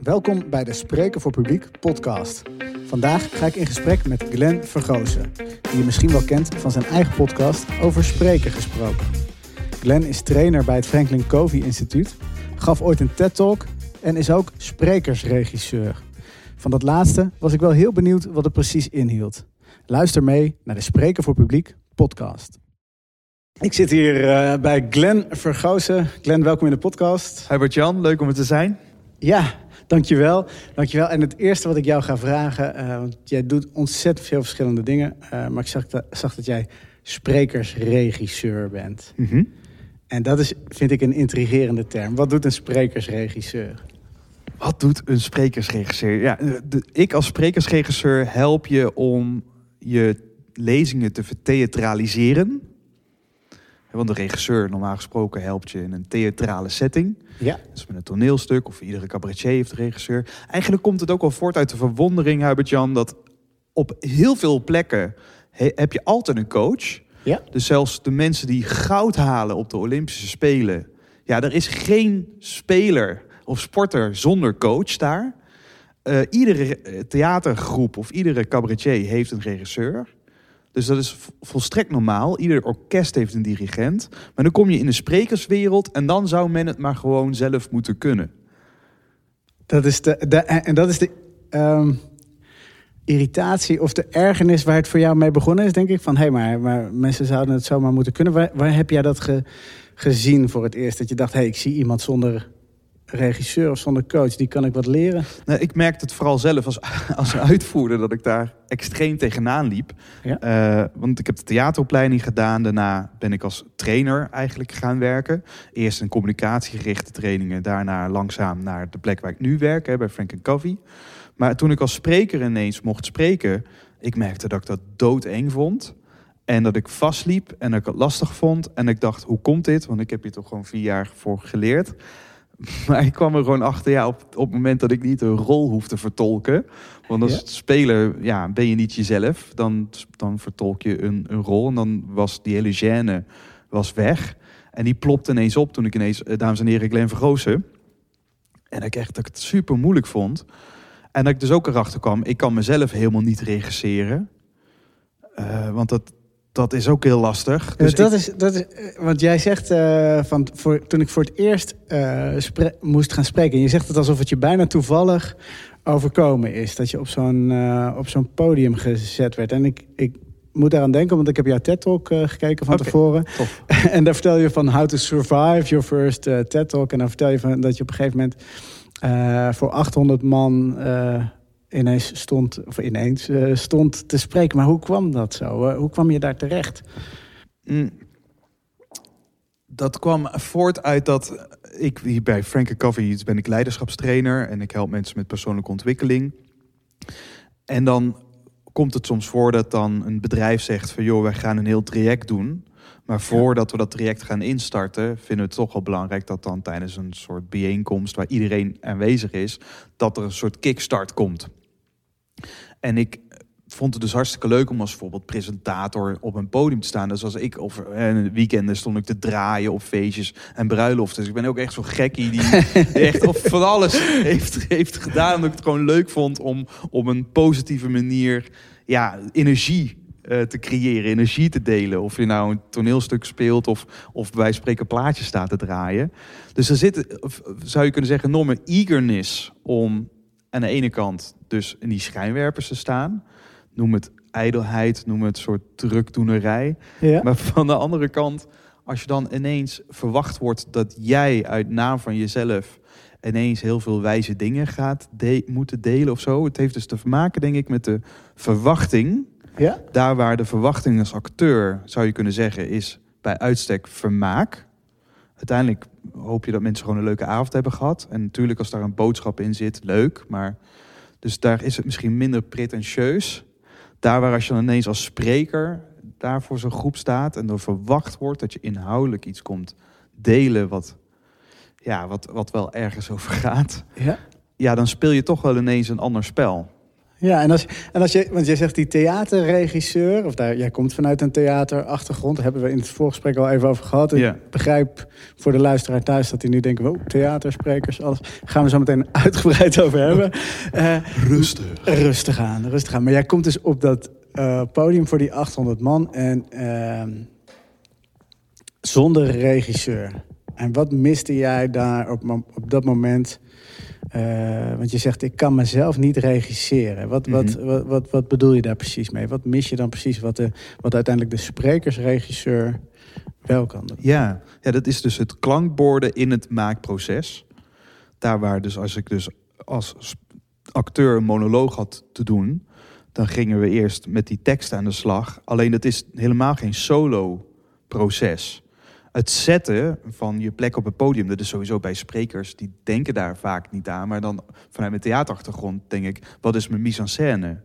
Welkom bij de Spreken voor Publiek podcast. Vandaag ga ik in gesprek met Glenn Vergozen, die je misschien wel kent van zijn eigen podcast over spreken gesproken. Glenn is trainer bij het Franklin Covey Instituut, gaf ooit een TED-talk en is ook sprekersregisseur. Van dat laatste was ik wel heel benieuwd wat het precies inhield. Luister mee naar de Spreken voor Publiek podcast. Ik zit hier uh, bij Glenn Vergozen. Glenn, welkom in de podcast. Hi Bert-Jan, leuk om er te zijn. Ja, dankjewel. dankjewel. En het eerste wat ik jou ga vragen, uh, want jij doet ontzettend veel verschillende dingen. Uh, maar ik zag, dat, zag dat jij sprekersregisseur bent. Mm -hmm. En dat is, vind ik, een intrigerende term. Wat doet een sprekersregisseur? Wat doet een sprekersregisseur? Ja, de, ik als sprekersregisseur help je om je lezingen te vertheatraliseren. Want de regisseur, normaal gesproken, helpt je in een theatrale setting. Ja. Dus met een toneelstuk of iedere cabaretier heeft een regisseur. Eigenlijk komt het ook wel voort uit de verwondering, Hubert-Jan, dat op heel veel plekken heb je altijd een coach. Ja. Dus zelfs de mensen die goud halen op de Olympische Spelen. Ja, er is geen speler of sporter zonder coach daar. Uh, iedere theatergroep of iedere cabaretier heeft een regisseur. Dus dat is volstrekt normaal. Ieder orkest heeft een dirigent. Maar dan kom je in de sprekerswereld en dan zou men het maar gewoon zelf moeten kunnen. Dat is de, de en dat is de um, irritatie of de ergernis waar het voor jou mee begonnen is, denk ik. Van hé, hey, maar, maar mensen zouden het zomaar moeten kunnen. Waar, heb jij dat ge, gezien voor het eerst? Dat je dacht, hé, hey, ik zie iemand zonder regisseur of zonder coach, die kan ik wat leren? Nou, ik merkte het vooral zelf als, als uitvoerder dat ik daar extreem tegenaan liep. Ja. Uh, want ik heb de theateropleiding gedaan. Daarna ben ik als trainer eigenlijk gaan werken. Eerst een communicatiegerichte trainingen. Daarna langzaam naar de plek waar ik nu werk, hè, bij Frank Covey. Maar toen ik als spreker ineens mocht spreken, ik merkte dat ik dat doodeng vond. En dat ik vastliep en dat ik het lastig vond. En ik dacht, hoe komt dit? Want ik heb hier toch gewoon vier jaar voor geleerd. Maar ik kwam er gewoon achter, ja, op, op het moment dat ik niet een rol hoef te vertolken. Want als Ja. speler ja, ben je niet jezelf. Dan, dan vertolk je een, een rol. En dan was die hele gêne was weg. En die plopte ineens op toen ik ineens, eh, dames en heren, Glenn Vergozen. En dat ik echt dat ik het super moeilijk vond. En dat ik dus ook erachter kwam, ik kan mezelf helemaal niet regisseren. Eh, want dat, dat is ook heel lastig. Dus dat, ik- is, dat is, eh, want jij zegt, eh, van, voor, toen ik voor het eerst eh, moest gaan spreken... en je zegt het alsof het je bijna toevallig overkomen is... dat je op zo'n op zo'n podium gezet werd. En ik, ik moet daaraan denken, want ik heb jouw TED-talk gekeken van tevoren. en daar vertel je van how to survive your first TED-talk. En dan vertel je van, dat je op een gegeven moment voor 800 man... ineens stond, of ineens eh, stond te spreken. Maar hoe kwam dat zo? Eh, hoe kwam je daar terecht? Mm. Dat kwam voort uit dat ik hier bij Frank Covey ben ik leiderschapstrainer en ik help mensen met persoonlijke ontwikkeling. En dan komt het soms voor dat dan een bedrijf zegt van joh, wij gaan een heel traject doen. Maar voordat we dat traject gaan instarten, vinden we het toch wel belangrijk dat dan tijdens een soort bijeenkomst waar iedereen aanwezig is, dat er een soort kickstart komt. En ik vond het dus hartstikke leuk om als bijvoorbeeld presentator op een podium te staan. Dus als ik of eh, in de weekenden stond ik te draaien op feestjes en bruiloften. Dus ik ben ook echt zo'n gekkie die echt of van alles heeft, heeft gedaan. Omdat ik het gewoon leuk vond om op een positieve manier ja, energie eh, te creëren, energie te delen. Of je nou een toneelstuk speelt of, of bij spreken plaatjes staat te draaien. Dus er zit, zou je kunnen zeggen, een enorme eagerness om aan de ene kant dus in die schijnwerpers te staan. Noem het ijdelheid, noem het soort drukdoenerij. Ja. Maar van de andere kant, als je dan ineens verwacht wordt dat jij uit naam van jezelf ineens heel veel wijze dingen gaat de- moeten delen of zo. Het heeft dus te maken, denk ik, met de verwachting. Ja? Daar waar de verwachting als acteur, zou je kunnen zeggen, is bij uitstek vermaak. Uiteindelijk hoop je dat mensen gewoon een leuke avond hebben gehad. En natuurlijk als daar een boodschap in zit, leuk. Maar dus daar is het misschien minder pretentieus. Daar waar als je dan ineens als spreker daar voor zo'n groep staat en er verwacht wordt dat je inhoudelijk iets komt delen wat, ja, wat, wat wel ergens over gaat. Ja. Ja, dan speel je toch wel ineens een ander spel. Ja, en als, en als je, want jij zegt die theaterregisseur, of daar, jij komt vanuit een theaterachtergrond, daar hebben we in het voorgesprek al even over gehad. Ja. Ik begrijp voor de luisteraar thuis dat hij nu denkt, wow, theatersprekers, alles. gaan we zo meteen uitgebreid over hebben. Eh, Rustig. rustig aan, rustig aan. Maar jij komt dus op dat eh, podium voor die 800 man en ehm, zonder regisseur. En wat miste jij daar op, op dat moment? Eh, want je zegt, ik kan mezelf niet regisseren. Wat, wat, Mhm. wat, wat, wat bedoel je daar precies mee? Wat mis je dan precies wat, de, wat uiteindelijk de sprekersregisseur wel kan doen? Ja, ja, dat is dus het klankborden in het maakproces. Daar waar dus als ik dus als acteur een monoloog had te doen, dan gingen we eerst met die tekst aan de slag. Alleen dat is helemaal geen solo proces. Het zetten van je plek op het podium, dat is sowieso bij sprekers, die denken daar vaak niet aan. Maar dan vanuit mijn theaterachtergrond denk ik, wat is mijn mise en scène?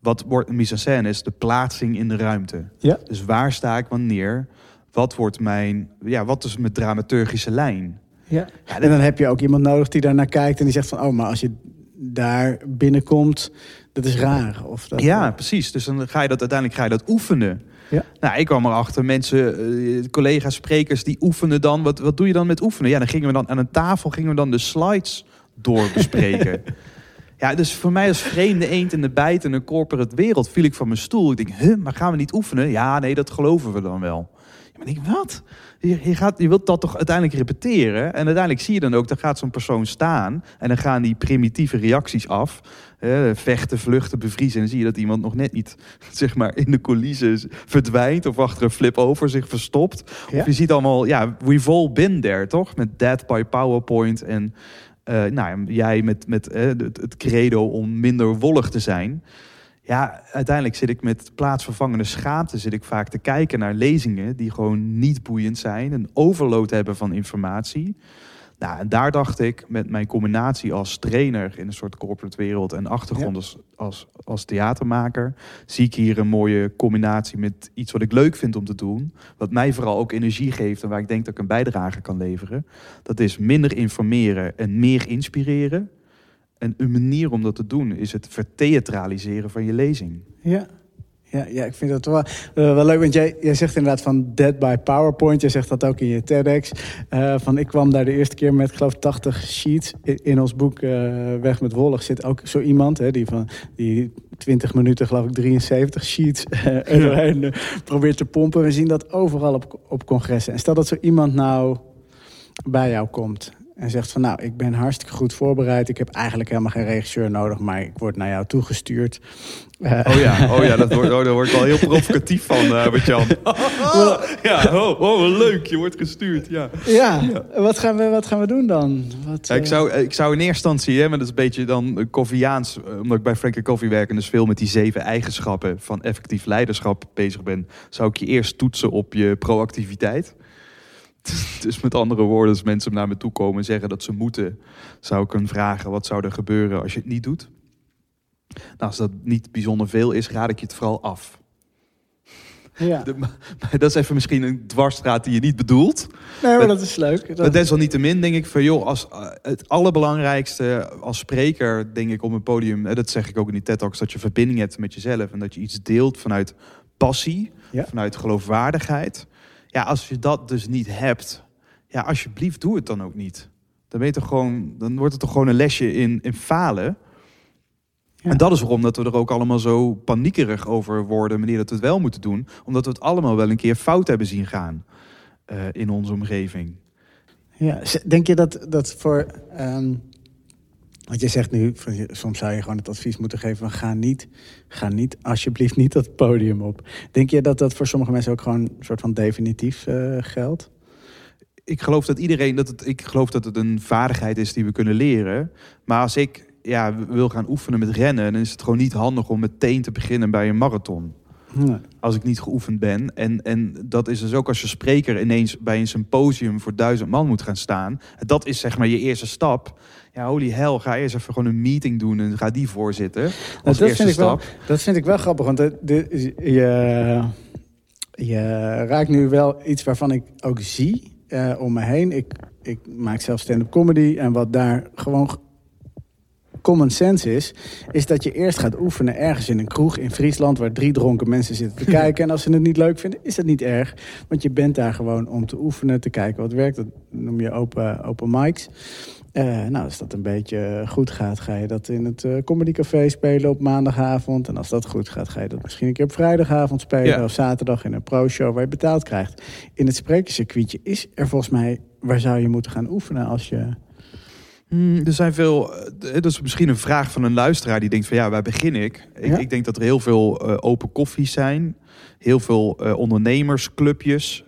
Wat wordt een mise en scène? Is de plaatsing in de ruimte. Ja. Dus waar sta ik wanneer? Wat wordt mijn, ja, wat is mijn dramaturgische lijn? Ja. En dan heb je ook iemand nodig die daarnaar kijkt en die zegt van... oh, maar als je daar binnenkomt, dat is raar. Of dat, Ja, precies. Dus dan ga je dat uiteindelijk ga je dat oefenen. Ja. Nou, ik kwam erachter, mensen, eh, collega's, sprekers, die oefenen dan. Wat, wat doe je dan met oefenen? Ja, dan gingen we dan aan een tafel gingen we dan de slides doorbespreken. ja, dus voor mij als vreemde eend in de bijt in een corporate wereld viel ik van mijn stoel. Ik denk, huh, maar gaan we niet oefenen? Ja, nee, dat geloven we dan wel. Maar ik denk, wat? Je, je, gaat, je wilt dat toch uiteindelijk repeteren? En uiteindelijk zie je dan ook, dan gaat zo'n persoon staan... en dan gaan die primitieve reacties af. Eh, vechten, vluchten, bevriezen. En dan zie je dat iemand nog net niet zeg maar, in de coulissen verdwijnt... of achter een flip-over zich verstopt. Ja. Of je ziet allemaal, ja, we've all been there, toch? Met Dead by PowerPoint en... eh, nou, jij met, met het, het credo om minder wollig te zijn. Ja, uiteindelijk zit ik met plaatsvervangende schaamte zit ik vaak te kijken naar lezingen die gewoon niet boeiend zijn, een overload hebben van informatie. Nou, en daar dacht ik met mijn combinatie als trainer in een soort corporate wereld en achtergrond Ja. als, als, als theatermaker, zie ik hier een mooie combinatie met iets wat ik leuk vind om te doen, wat mij vooral ook energie geeft en waar ik denk dat ik een bijdrage kan leveren. Dat is minder informeren en meer inspireren. En een manier om dat te doen is het vertheatraliseren van je lezing. Ja. Ja, ja, ik vind dat wel, eh, wel leuk. Want jij, jij zegt inderdaad van dead by PowerPoint. Jij zegt dat ook in je TEDx. Eh, van ik kwam daar de eerste keer met, ik geloof 80 sheets. In, in ons boek eh, Weg met Wollig zit ook zo iemand. Hè, die van die 20 minuten, geloof ik, 73 sheets doorheen probeert te pompen. We zien dat overal op, op congressen. En stel dat zo iemand nou bij jou komt en zegt van nou, ik ben hartstikke goed voorbereid. Ik heb eigenlijk helemaal geen regisseur nodig, maar ik word naar jou toegestuurd. Eh, Oh ja, oh ja dat wordt, oh, daar word ik wel heel provocatief van, uh, Bert-Jan. ja, oh, oh, leuk, je wordt gestuurd. Ja. Ja, Wat, gaan we, wat gaan we doen dan? Wat, ik, eh, zou, ik zou in eerste instantie, hè, maar dat is een beetje dan eh, Koffiaans, eh, omdat ik bij Frank Koffie werk en dus veel met die zeven eigenschappen van effectief leiderschap bezig ben, zou ik je eerst toetsen op je proactiviteit. Dus met andere woorden, als mensen naar me toe komen en zeggen dat ze moeten, zou ik hun vragen wat zou er gebeuren als je het niet doet. Nou, als dat niet bijzonder veel is, raad ik je het vooral af. ja. De- maar dat is even misschien een dwarsstraat die je niet bedoelt. Nee, maar dat is leuk. Dat- Maar desalniettemin denk ik van, joh, als, eh, het allerbelangrijkste als spreker, denk ik, op een podium, eh, dat zeg ik ook in die TED Talks, dat je verbinding hebt met jezelf en dat je iets deelt vanuit passie, Ja. vanuit geloofwaardigheid. Ja, als je dat dus niet hebt, ja, alsjeblieft, doe het dan ook niet. Dan, ben je toch gewoon, dan wordt het toch gewoon een lesje in, in falen. Ja. En dat is waarom dat we er ook allemaal zo paniekerig over worden wanneer dat we het wel moeten doen. Omdat we het allemaal wel een keer fout hebben zien gaan eh, in onze omgeving. Ja, denk je dat, dat voor. ehm want je zegt nu, soms zou je gewoon het advies moeten geven van ga niet, ga niet, alsjeblieft niet dat podium op. Denk je dat dat voor sommige mensen ook gewoon een soort van definitief eh, geldt? ik geloof dat iedereen dat het, ik geloof dat het een vaardigheid is die we kunnen leren. Maar als ik ja, wil gaan oefenen met rennen, dan is het gewoon niet handig om meteen te beginnen bij een marathon. Nee. Als ik niet geoefend ben. En, en dat is dus ook als je spreker ineens bij een symposium voor duizend man moet gaan staan. Dat is zeg maar je eerste stap. Ja, holy hell, ga eerst even gewoon een meeting doen en ga die voorzitten. Als Nou, dat, eerste vind ik wel, dat vind ik wel grappig, want de, de- je, je raakt nu wel iets waarvan ik ook zie eh, om me heen. Ik, ik maak zelf stand-up comedy en wat daar gewoon common sense is, is dat je eerst gaat oefenen ergens in een kroeg in Friesland waar drie dronken mensen zitten te kijken. En als ze het niet leuk vinden, is dat niet erg. Want je bent daar gewoon om te oefenen, te kijken wat werkt. Dat noem je open, open mics. Uh, nou, als dat een beetje goed gaat, ga je dat in het uh, comedycafé spelen op maandagavond. En als dat goed gaat, ga je dat misschien een keer op vrijdagavond spelen. Ja. Of zaterdag in een pro-show waar je betaald krijgt. In het sprekerscircuitje is er volgens mij... Waar zou je moeten gaan oefenen als je... Hmm, er zijn veel. Eh, dat is misschien een vraag van een luisteraar die denkt van ja, waar begin ik? Ik, ja? ik denk dat er heel veel uh, open koffies zijn, heel veel uh, ondernemersclubjes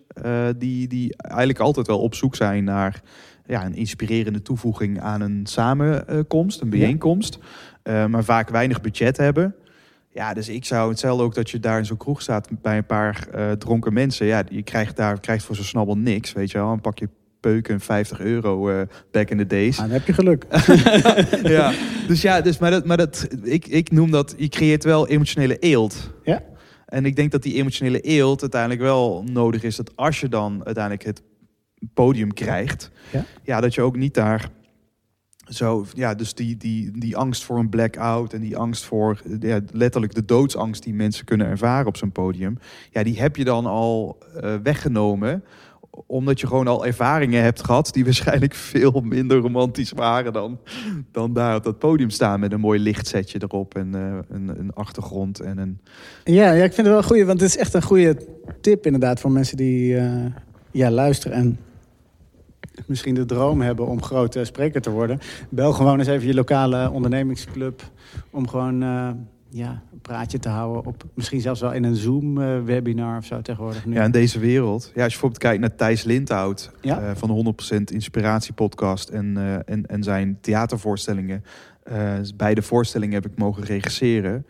die, die eigenlijk altijd wel op zoek zijn naar ja, een inspirerende toevoeging aan een samenkomst, een bijeenkomst. Ja. Maar vaak weinig budget hebben. Ja, dus ik zou hetzelfde ook dat je daar in zo'n kroeg staat bij een paar uh, dronken mensen. Ja, je krijgt daar krijgt voor zo snabbel niks, weet je wel. Een pakje peuken 50 euro uh, back in the days. Ah, dan heb je geluk. ja, dus ja, dus, maar, dat, maar dat, ik, ik noem dat, je creëert wel emotionele eelt. Ja. En ik denk dat die emotionele eelt uiteindelijk wel nodig is. Dat als je dan uiteindelijk het podium krijgt, ja, ja dat je ook niet daar zo, ja, dus die, die, die angst voor een blackout en die angst voor ja, letterlijk de doodsangst die mensen kunnen ervaren op zo'n podium, ja, die heb je dan al uh, weggenomen omdat je gewoon al ervaringen hebt gehad die waarschijnlijk veel minder romantisch waren dan, dan daar op dat podium staan met een mooi lichtsetje erop en uh, een, een, achtergrond en een. Ja, ja, ik vind het wel een goede, want het is echt een goede tip inderdaad voor mensen die uh, ja, luisteren en misschien de droom hebben om grote spreker te worden. Bel gewoon eens even je lokale ondernemingsclub om gewoon uh, ja, een praatje te houden. Op, misschien zelfs wel in een Zoom-webinar of zo tegenwoordig. Nu. Ja, in deze wereld. Ja, als je bijvoorbeeld kijkt naar Thijs Lindhout ja? uh, van de 100% Inspiratie-podcast en, uh, en, en zijn theatervoorstellingen. beide voorstellingen heb ik mogen regisseren.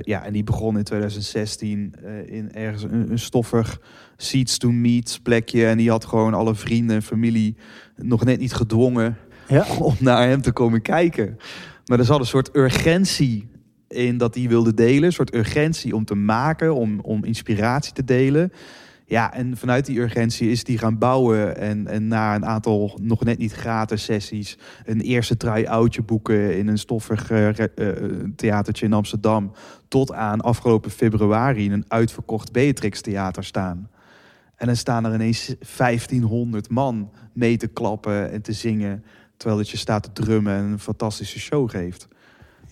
ja, en die begon in 2016 in ergens een, een stoffig seats to meet plekje. En die had gewoon alle vrienden en familie nog net niet gedwongen ja. om naar hem te komen kijken. Maar er zat een soort urgentie in dat hij wilde delen. Een soort urgentie om te maken, om, om inspiratie te delen. Ja, en vanuit die urgentie is die gaan bouwen. En, en na een aantal nog net niet gratis sessies... een eerste try-outje boeken in een stoffig uh, theatertje in Amsterdam... tot aan afgelopen februari in een uitverkocht Beatrix Theater staan. En dan staan er ineens 1500 man mee te klappen en te zingen. Terwijl dat je staat te drummen en een fantastische show geeft.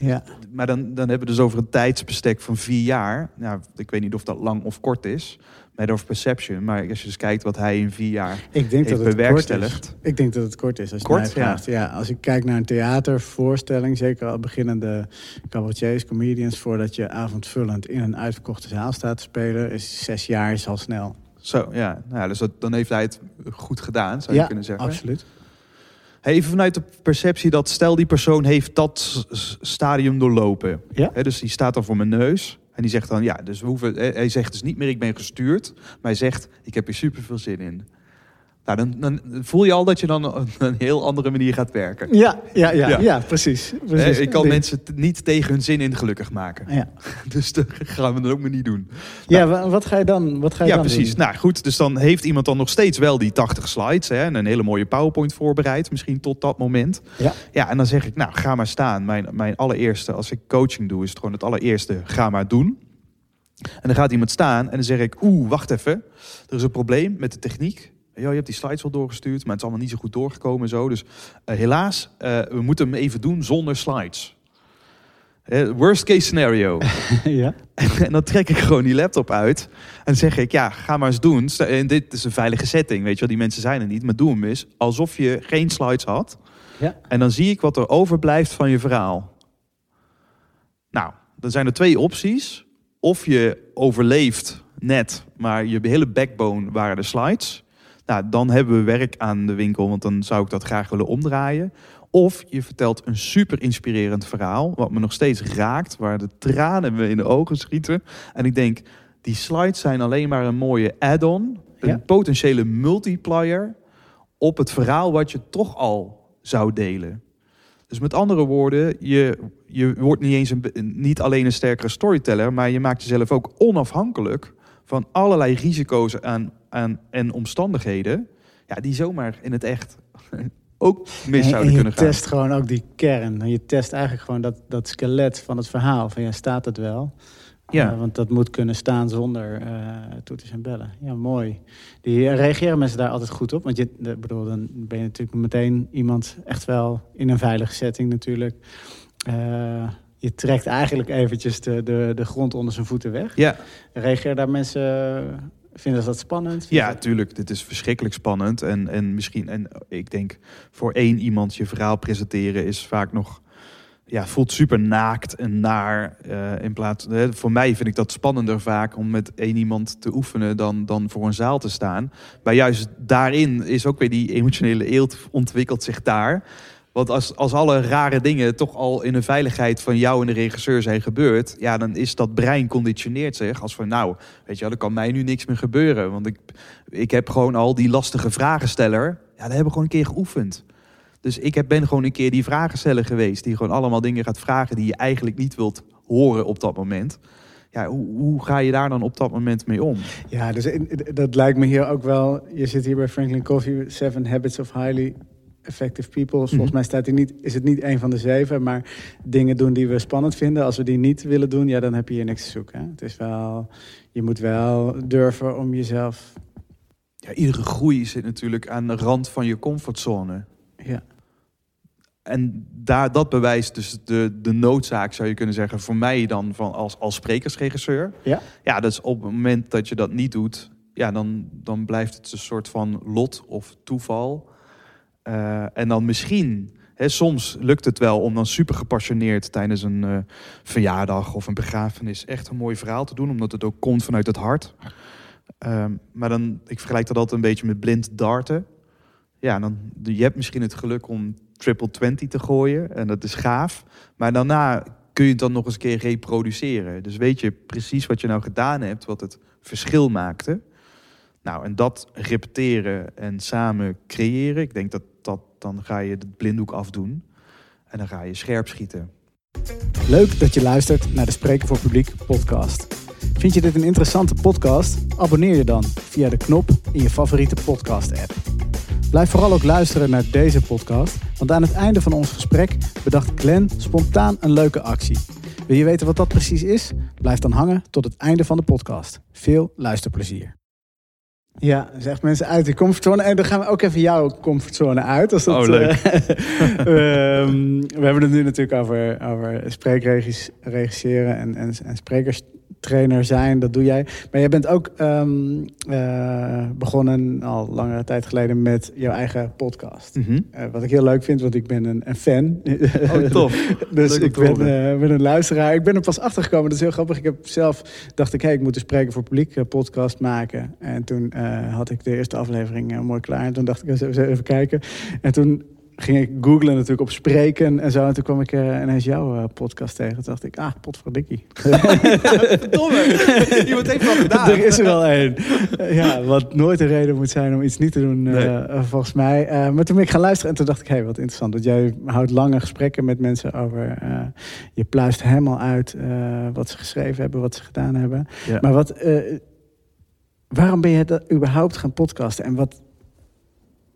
Ja. Maar dan, dan hebben we dus over een tijdsbestek van vier jaar. Nou, ik weet niet of dat lang of kort is. Met of Perception. Maar als je dus kijkt wat hij in vier jaar ik denk heeft dat het bewerkstelligd. Kort is. Ik denk dat het kort is. Als je kort, vraagt. Ja. ja. Als ik kijk naar een theatervoorstelling. Zeker al beginnende cabaretiers, comedians. Voordat je avondvullend in een uitverkochte zaal staat te spelen. Is zes jaar is al snel. Zo, ja. Nou, dus dat, dan heeft hij het goed gedaan, zou je ja, kunnen zeggen. absoluut. Even vanuit de perceptie dat stel die persoon heeft dat stadium doorlopen. Ja. He, dus die staat dan voor mijn neus. En die zegt dan, ja, dus we hoeven, hij zegt dus niet meer ik ben gestuurd. Maar hij zegt, ik heb hier super veel zin in. Nou, dan, dan, voel je al dat je dan op een heel andere manier gaat werken. Ja, ja, ja, ja. ja precies. precies. Ik kan mensen niet tegen hun zin in gelukkig maken. Ja. Dus dat gaan we dan ook maar niet doen. Ja, nou, wat ga je dan, wat ga je ja, dan precies. Doen? Nou goed, dus dan heeft iemand dan nog steeds wel die 80 slides hè, en een hele mooie PowerPoint voorbereid, misschien tot dat moment. Ja. Ja, en dan zeg ik, nou ga maar staan. Mijn, mijn allereerste, als ik coaching doe, is het gewoon het allereerste, ga maar doen. En dan gaat iemand staan en dan zeg ik, oeh, wacht even. Er is een probleem met de techniek. Ja, je hebt die slides wel doorgestuurd, maar het is allemaal niet zo goed doorgekomen. Zo. Dus uh, helaas, uh, we moeten hem even doen zonder slides. Uh, worst case scenario. ja. En, en, dan trek ik gewoon die laptop uit. En zeg ik, ja, ga maar eens doen. En dit is een veilige setting, weet je wel. Die mensen zijn er niet, maar doe hem eens. Alsof je geen slides had. Ja. En dan zie ik wat er overblijft van je verhaal. Nou, dan zijn er twee opties. Of je overleeft net, maar je hele backbone waren de slides. Nou, dan hebben we werk aan de winkel, want dan zou ik dat graag willen omdraaien. Of je vertelt een super inspirerend verhaal, wat me nog steeds raakt, waar de tranen me in de ogen schieten. En ik denk, die slides zijn alleen maar een mooie add-on, een Ja. potentiële multiplier op het verhaal wat je toch al zou delen. Dus met andere woorden, je, je wordt niet eens een, niet alleen een sterkere storyteller, maar je maakt jezelf ook onafhankelijk van allerlei risico's aan, aan, en omstandigheden. Ja, die zomaar in het echt ook mis En- zouden en kunnen je gaan. test gewoon ook die kern. Je test eigenlijk gewoon dat, dat skelet van het verhaal. Van ja, staat het wel? Ja. Eh, want dat moet kunnen staan zonder toeters en bellen. Ja, mooi. Die eh, reageren mensen daar altijd goed op. Want je, de- bedoel, dan ben je natuurlijk meteen iemand echt wel in een veilige setting natuurlijk. Je trekt eigenlijk eventjes de, de, de grond onder zijn voeten weg. Ja, Reageren daar mensen... Vinden ze dat spannend? ja, tuurlijk. Dit is verschrikkelijk spannend. En, en misschien, en ik denk voor één iemand je verhaal presenteren is vaak nog. Ja, voelt super naakt en naar. eh, in plaats, hè, voor mij vind ik dat spannender vaak om met één iemand te oefenen dan, dan voor een zaal te staan. Maar juist daarin is ook weer die emotionele eelt ontwikkelt zich daar. Want als, als alle rare dingen toch al in de veiligheid van jou en de regisseur zijn gebeurd, ja, dan is dat brein conditioneert zich als van, nou, weet je er kan mij nu niks meer gebeuren. Want ik, ik heb gewoon al die lastige vragensteller, ja, dat hebben we gewoon een keer geoefend. Dus ik heb, ben gewoon een keer die vragensteller geweest, die gewoon allemaal dingen gaat vragen die je eigenlijk niet wilt horen op dat moment. Ja, hoe, hoe ga je daar dan op dat moment mee om? Ja, dus dat lijkt me hier ook wel. Je zit hier bij Franklin Covey, Seven Habits of Highly Effective People. Volgens Mhm. mij staat hij niet, is het niet een van de zeven, maar dingen doen die we spannend vinden. Als we die niet willen doen, ja, dan heb je hier niks te zoeken. Hè? Het is wel, je moet wel durven om jezelf. Ja, iedere groei zit natuurlijk aan de rand van je comfortzone. Ja, En daar, dat bewijst dus de, de noodzaak, zou je kunnen zeggen, voor mij dan van als, als sprekersregisseur. Ja. Ja, dus op het moment dat je dat niet doet, ja, dan, dan blijft het een soort van lot of toeval. Eh, en dan misschien, hè, soms lukt het wel om dan super gepassioneerd tijdens een eh, verjaardag of een begrafenis echt een mooi verhaal te doen, omdat het ook komt vanuit het hart. Ehm, maar dan, ik vergelijk dat altijd een beetje met blind darten. Ja, dan, je hebt misschien het geluk om triple 20 te gooien. En dat is gaaf. Maar daarna kun je het dan nog eens een keer reproduceren. Dus weet je precies wat je nou gedaan hebt, wat het verschil maakte. Nou, en dat repeteren en samen creëren. Ik denk dat, dat dan ga je het blinddoek afdoen. En dan ga je scherp schieten. Leuk dat je luistert naar de Spreken voor Publiek podcast. Vind je dit een interessante podcast? Abonneer je dan via de knop in je favoriete podcast-app. Blijf vooral ook luisteren naar deze podcast, want aan het einde van ons gesprek bedacht Glenn spontaan een leuke actie. Wil je weten wat dat precies is? Blijf dan hangen tot het einde van de podcast. Veel luisterplezier. Ja, zegt mensen uit de comfortzone. En dan gaan we ook even jouw comfortzone uit. Als dat, Oh, leuk. eh, ehm, we hebben het nu natuurlijk over, over spreekregisseren en, en, en sprekerstrainer zijn. Dat doe jij. Maar jij bent ook ehm, eh, begonnen al langere tijd geleden met jouw eigen podcast. Eh, wat ik heel leuk vind, want ik ben een, een fan. Oh, tof. dus Leuk ik ben, eh, ben een luisteraar. Ik ben er pas achter gekomen. Dat is heel grappig. Ik heb zelf dacht ik, hey, ik moet een spreken voor publiek podcast maken. En toen had ik de eerste aflevering mooi klaar. En toen dacht ik, eens even kijken. En toen ging ik googlen natuurlijk op spreken en zo. En toen kwam ik eh, ineens jouw eh, podcast tegen. Toen dacht ik, ah, potverdikkie. Verdomme, iemand heeft wat gedaan. er is er wel één. Eh, ja, wat nooit een reden moet zijn om iets niet te doen, Nee. volgens mij. Maar toen ben ik gaan luisteren en toen dacht ik, hé, hey, wat interessant. Dat jij houdt lange gesprekken met mensen over... je pluist helemaal uit wat ze geschreven hebben, wat ze gedaan hebben. Ja. Maar wat, waarom ben je dat überhaupt gaan podcasten? En wat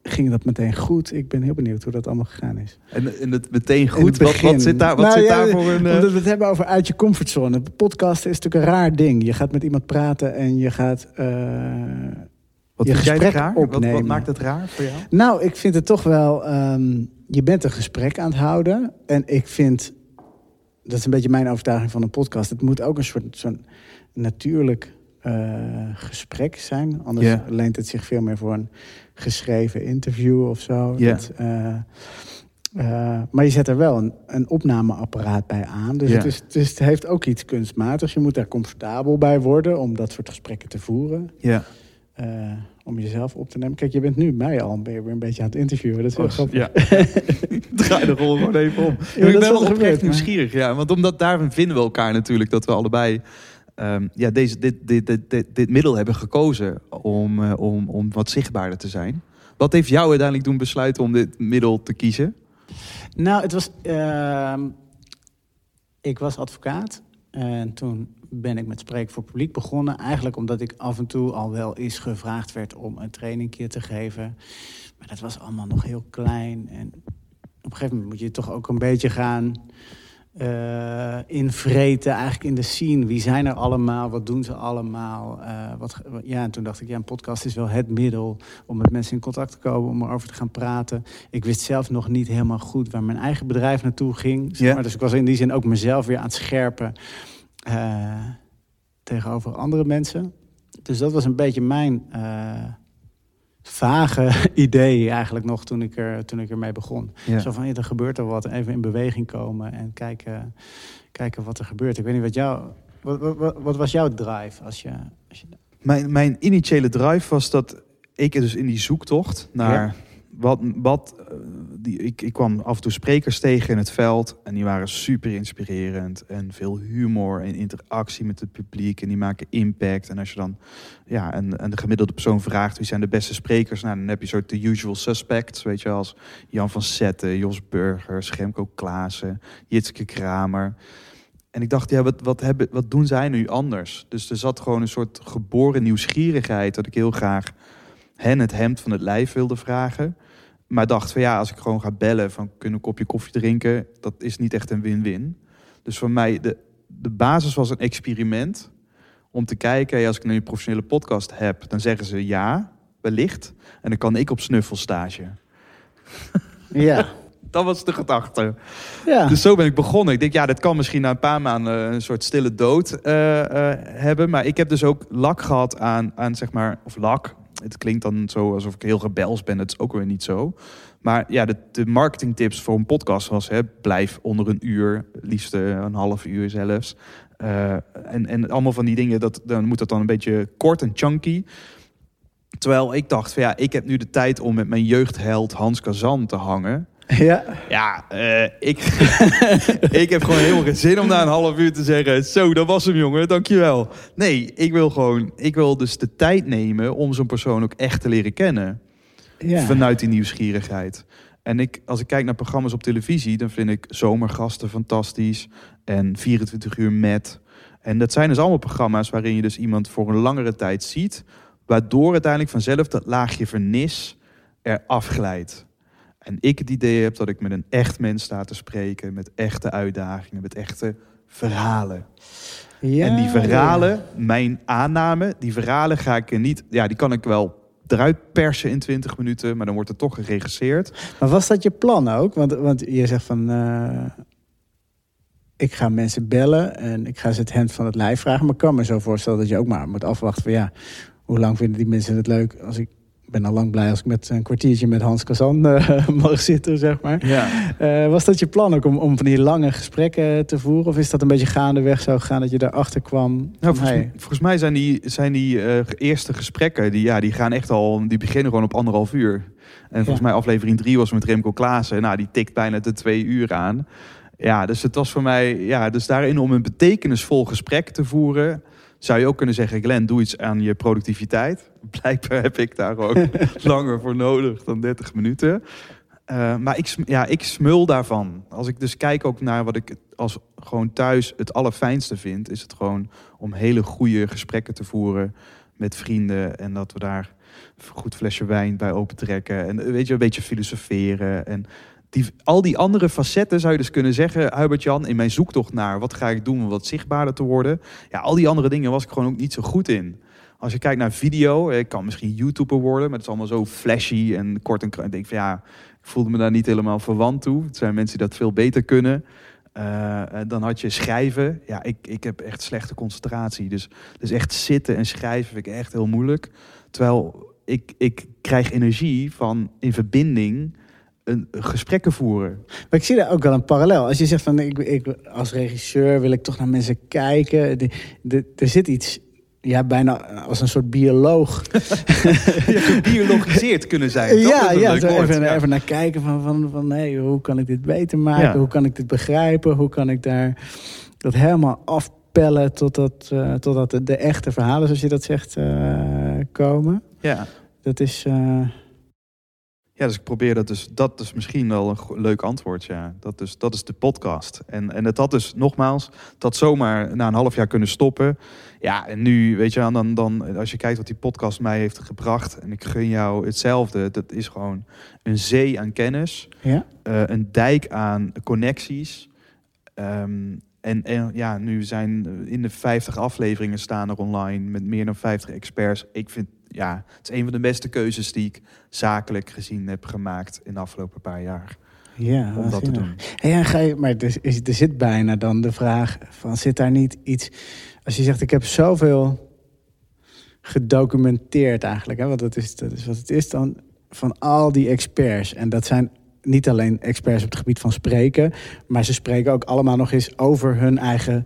ging dat meteen goed? Ik ben heel benieuwd hoe dat allemaal gegaan is. En, en het meteen goed. het Wat, wat zit daar, wat Nou zit ja, daar voor een... eh, Omdat we het hebben over uit je comfortzone. Podcasten is natuurlijk een raar ding. Je gaat met iemand praten en je gaat... eh, wat je vind jij gesprek raar? Wat, wat maakt het raar voor jou? Nou, ik vind het toch wel. ehm, je bent een gesprek aan het houden. En ik vind. Dat is een beetje mijn overtuiging van een podcast. Het moet ook een soort zo'n natuurlijk eh, gesprek zijn. Anders leent het zich veel meer voor een geschreven interview of zo. Ja. Dat, eh, eh, maar je zet er wel een, een opnameapparaat bij aan. Dus, Ja. het is, dus het heeft ook iets kunstmatigs. Je moet daar comfortabel bij worden om dat soort gesprekken te voeren. Ja. eh, om jezelf op te nemen. Kijk, je bent nu mij al ben je weer een beetje aan het interviewen. Dat is heel grappig. ja. Draai de rol gewoon even om. ik ben wel oprecht gebeurt, maar- nieuwsgierig. Ja, want omdat daarvan vinden we elkaar natuurlijk dat we allebei ehm, ja, deze, dit, dit, dit, dit, dit middel hebben gekozen om, eh, om, om wat zichtbaarder te zijn. Wat heeft jou uiteindelijk doen besluiten om dit middel te kiezen? Nou, het was. ehm, ik was advocaat. En toen ben ik met Spreken voor Publiek begonnen. Eigenlijk omdat ik af en toe al wel eens gevraagd werd om een trainingje te geven. Maar dat was allemaal nog heel klein. En op een gegeven moment moet je toch ook een beetje gaan uh, invreten eigenlijk in de scene. Wie zijn er allemaal? Wat doen ze allemaal? Uh, wat, ja, en toen dacht ik, ja, een podcast is wel het middel om met mensen in contact te komen, om erover te gaan praten. Ik wist zelf nog niet helemaal goed waar mijn eigen bedrijf naartoe ging. Zeg maar. Dus ik was in die zin ook mezelf weer aan het scherpen uh, tegenover andere mensen. Dus dat was een beetje mijn vage idee eigenlijk nog toen ik, er, toen ik ermee begon. Zo van, ja, er gebeurt er wat. Even in beweging komen en kijken, kijken wat er gebeurt. Ik weet niet wat jou... Wat, wat, wat was jouw drive als je... Als je... Mijn, mijn initiële drive was dat ik dus in die zoektocht naar wat, wat eh, die, ik, ik kwam af en toe sprekers tegen in het veld en die waren super inspirerend en veel humor en interactie met het publiek en die maken impact. En als je dan ja, en, en de gemiddelde persoon vraagt wie zijn de beste sprekers, nou, dan heb je soort de usual suspects, weet je, als Jan van Zetten, Jos Burgers, Gemco Klaassen, Jitske Kramer. En ik dacht, ja, wat, wat, hebben, wat doen zij nu anders? Dus er zat gewoon een soort geboren nieuwsgierigheid dat ik heel graag hen het hemd van het lijf wilde vragen. Maar dacht van ja, als ik gewoon ga bellen van kunnen een kopje koffie drinken, dat is niet echt een win-win. Dus voor mij, de, de basis was een experiment om te kijken, als ik nu een professionele podcast heb, dan zeggen ze ja, wellicht. En dan kan ik op snuffelstage. Ja. dat was de gedachte. Ja. Dus zo ben ik begonnen. Ik denk, ja, dat kan misschien na een paar maanden een soort stille dood uh, uh, hebben. Maar ik heb dus ook lak gehad aan, aan zeg maar, of lak, het klinkt dan zo alsof ik heel rebels ben. Dat is ook weer niet zo. Maar ja, de, de marketingtips voor een podcast was... Hè, blijf onder een uur, liefst eh, een half uur zelfs. Uh, en, en allemaal van die dingen, dat, dan moet dat dan een beetje kort en chunky. Terwijl ik dacht van ja, ik heb nu de tijd om met mijn jeugdheld Hans Kazan te hangen. Ja, ja uh, ik, ik heb gewoon helemaal geen zin om na een half uur te zeggen... zo, dat was hem jongen, dankjewel. Nee, ik wil gewoon, ik wil dus de tijd nemen om zo'n persoon ook echt te leren kennen. Ja. Vanuit die nieuwsgierigheid. En ik, als ik kijk naar programma's op televisie, dan vind ik zomergasten fantastisch. En 24 uur met. En dat zijn dus allemaal programma's waarin je dus iemand voor een langere tijd ziet. Waardoor uiteindelijk vanzelf dat laagje vernis er afglijdt. En ik het idee heb dat ik met een echt mens sta te spreken, met echte uitdagingen, met echte verhalen. Ja, en die verhalen, mijn aanname, die verhalen ga ik er niet, ja, die kan ik wel eruit persen in 20 minuten, maar dan wordt het toch geregisseerd. Maar was dat je plan ook? Want, want je zegt van, uh, ik ga mensen bellen en ik ga ze het hand van het lijf vragen. Maar ik kan me zo voorstellen dat je ook maar moet afwachten van, ja, hoe lang vinden die mensen het leuk als ik ben al lang blij als ik met een kwartiertje met Hans Kazan uh, mag zitten, zeg maar. Ja. Uh, was dat je plan ook om, om van die lange gesprekken te voeren? Of is dat een beetje gaandeweg zo gegaan dat je daarachter kwam? Nou, volgens, volgens, mij zijn die, zijn die uh, eerste gesprekken, die, ja, die gaan echt al, die beginnen gewoon op anderhalf uur. En volgens mij aflevering drie was met Remco Klaassen. Nou, die tikt bijna de twee uur aan. Ja, dus het was voor mij, ja, dus daarin om een betekenisvol gesprek te voeren zou je ook kunnen zeggen, Glenn, doe iets aan je productiviteit. Blijkbaar heb ik daar ook langer voor nodig dan 30 minuten. Uh, maar ik, ja, ik smul daarvan. Als ik dus kijk ook naar wat ik als gewoon thuis het allerfijnste vind, is het gewoon om hele goede gesprekken te voeren met vrienden. En dat we daar een goed flesje wijn bij opentrekken. En weet je, een beetje filosoferen. En al die andere facetten zou je dus kunnen zeggen, Hubert-Jan, in mijn zoektocht naar wat ga ik doen om wat zichtbaarder te worden. Ja, al die andere dingen was ik gewoon ook niet zo goed in. Als je kijkt naar video, ik kan misschien YouTuber worden, maar het is allemaal zo flashy en kort en. Ik denk van ja, ik voelde me daar niet helemaal verwant toe. Het zijn mensen die dat veel beter kunnen. Uh, dan had je schrijven. Ja, ik, ik heb echt slechte concentratie. Dus, dus echt zitten en schrijven vind ik echt heel moeilijk. Terwijl ik, ik krijg energie van in verbinding een gesprekken voeren. Maar ik zie daar ook wel een parallel. Als je zegt van ik, ik als regisseur wil ik toch naar mensen kijken. De, de, er zit iets ja, bijna als een soort bioloog. ja, gebiologiseerd kunnen zijn. Ja, ja, even, ja, even naar kijken van, van, van hey, hoe kan ik dit beter maken? Hoe kan ik dit begrijpen? Hoe kan ik daar dat helemaal afpellen totdat, uh, totdat de, de, echte verhalen, zoals je dat zegt, uh, komen? Ja. Dat is... Uh, Ja, dus ik probeer dat dus. Dat is misschien wel een leuk antwoord. Ja, dat is, dat is de podcast. En, en het had dus nogmaals, dat zomaar na een half jaar kunnen stoppen. Ja, en nu, weet je, wel, dan, dan als je kijkt wat die podcast mij heeft gebracht. En ik gun jou hetzelfde. Dat is gewoon een zee aan kennis. Ja? eh, een dijk aan connecties. Ehm, en, en ja, nu zijn eh, in de 50 afleveringen staan er online met meer dan 50 experts. Ik vind, ja, het is een van de beste keuzes die ik zakelijk gezien heb gemaakt in de afgelopen paar jaar. Ja, Om dat te doen. Hey, en ga je, maar er, is- er zit bijna dan de vraag van, zit daar niet iets... Als je zegt, ik heb zoveel gedocumenteerd eigenlijk, hè, want dat is, dat is wat het is dan, van al die experts. En dat zijn niet alleen experts op het gebied van spreken, maar ze spreken ook allemaal nog eens over hun eigen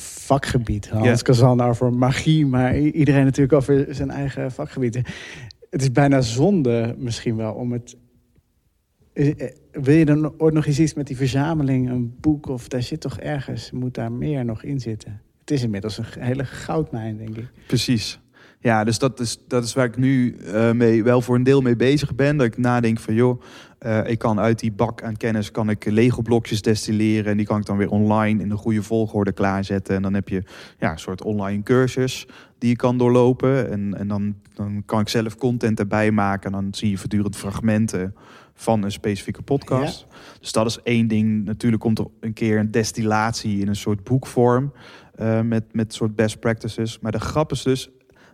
vakgebied. Hans Ja. Kazan over magie, maar iedereen natuurlijk over zijn eigen vakgebied. Het is bijna zonde misschien wel om het is- eh, Wil je dan ooit nog eens iets met die verzameling, een boek of daar zit toch ergens, moet daar meer nog in zitten? Het is inmiddels een hele goudmijn, denk ik. Precies. Ja, dus dat is, dat is waar ik nu eh, mee, wel voor een deel mee bezig ben. Dat ik nadenk van, joh, eh, ik kan uit die bak aan kennis kan ik Lego-blokjes destilleren. En die kan ik dan weer online in de goede volgorde klaarzetten. En dan heb je ja, een soort online cursus die je kan doorlopen. En, en dan, dan kan ik zelf content erbij maken. En dan zie je voortdurend fragmenten van een specifieke podcast. Dus dat is één ding. Natuurlijk komt er een keer een destillatie in een soort boekvorm. eh, met, met soort best practices. Maar de grap is dus,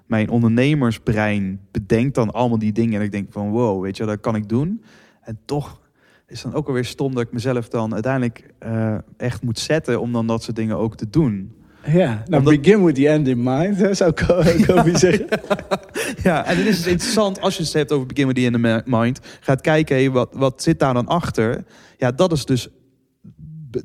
mijn ondernemersbrein bedenkt dan allemaal die dingen. En ik denk van wow, weet je, dat kan ik doen. En toch is dan ook alweer stom dat ik mezelf dan uiteindelijk eh, echt moet zetten om dan dat soort dingen ook te doen. Ja, nou Omdat- begin with the end in mind, hè, zou ik Kobe zeggen. Ja, en het is dus interessant als je het hebt over Begin with the End in Mind. Gaat kijken, hey, wat, wat zit daar dan achter? Ja, dat is dus...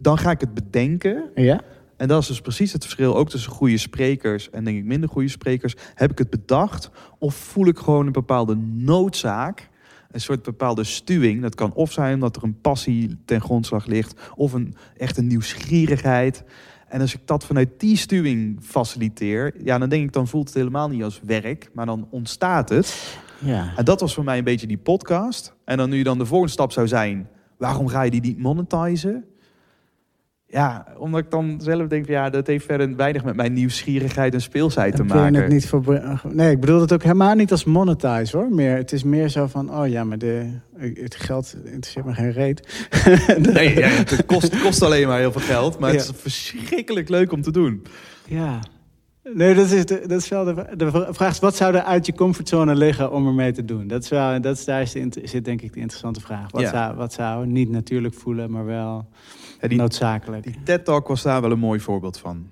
Dan ga ik het bedenken. Ja? En dat is dus precies het verschil ook tussen goede sprekers en denk ik minder goede sprekers. Heb ik het bedacht of voel ik gewoon een bepaalde noodzaak, een soort bepaalde stuwing. Dat kan of zijn omdat er een passie ten grondslag ligt of een echt een nieuwsgierigheid. En als ik dat vanuit die stuwing faciliteer, ja, dan denk ik dan voelt het helemaal niet als werk, maar dan ontstaat het. Ja. En dat was voor mij een beetje die podcast. En dan nu dan de volgende stap zou zijn, waarom ga je die niet monetizen? Ja, omdat ik dan zelf denk, van, ja, dat heeft verder weinig met mijn nieuwsgierigheid en speelsheid te maken. het niet voor... Nee, ik bedoel het ook helemaal niet als monetize hoor. Meer, het is meer zo van, oh ja, maar de, het geld interesseert me geen reet. Nee, ja, het kost, kost alleen maar heel veel geld, maar het Ja. is verschrikkelijk leuk om te doen. Ja. Nee, dat is, de, dat is wel de, de vraag. is, Wat zou er uit je comfortzone liggen om ermee te doen? Dat is wel, dat is, daar is de zit denk ik de interessante vraag. Wat, Ja. zou, wat zou niet natuurlijk voelen, maar wel Ja, die, noodzakelijk? die TED-talk was daar wel een mooi voorbeeld van.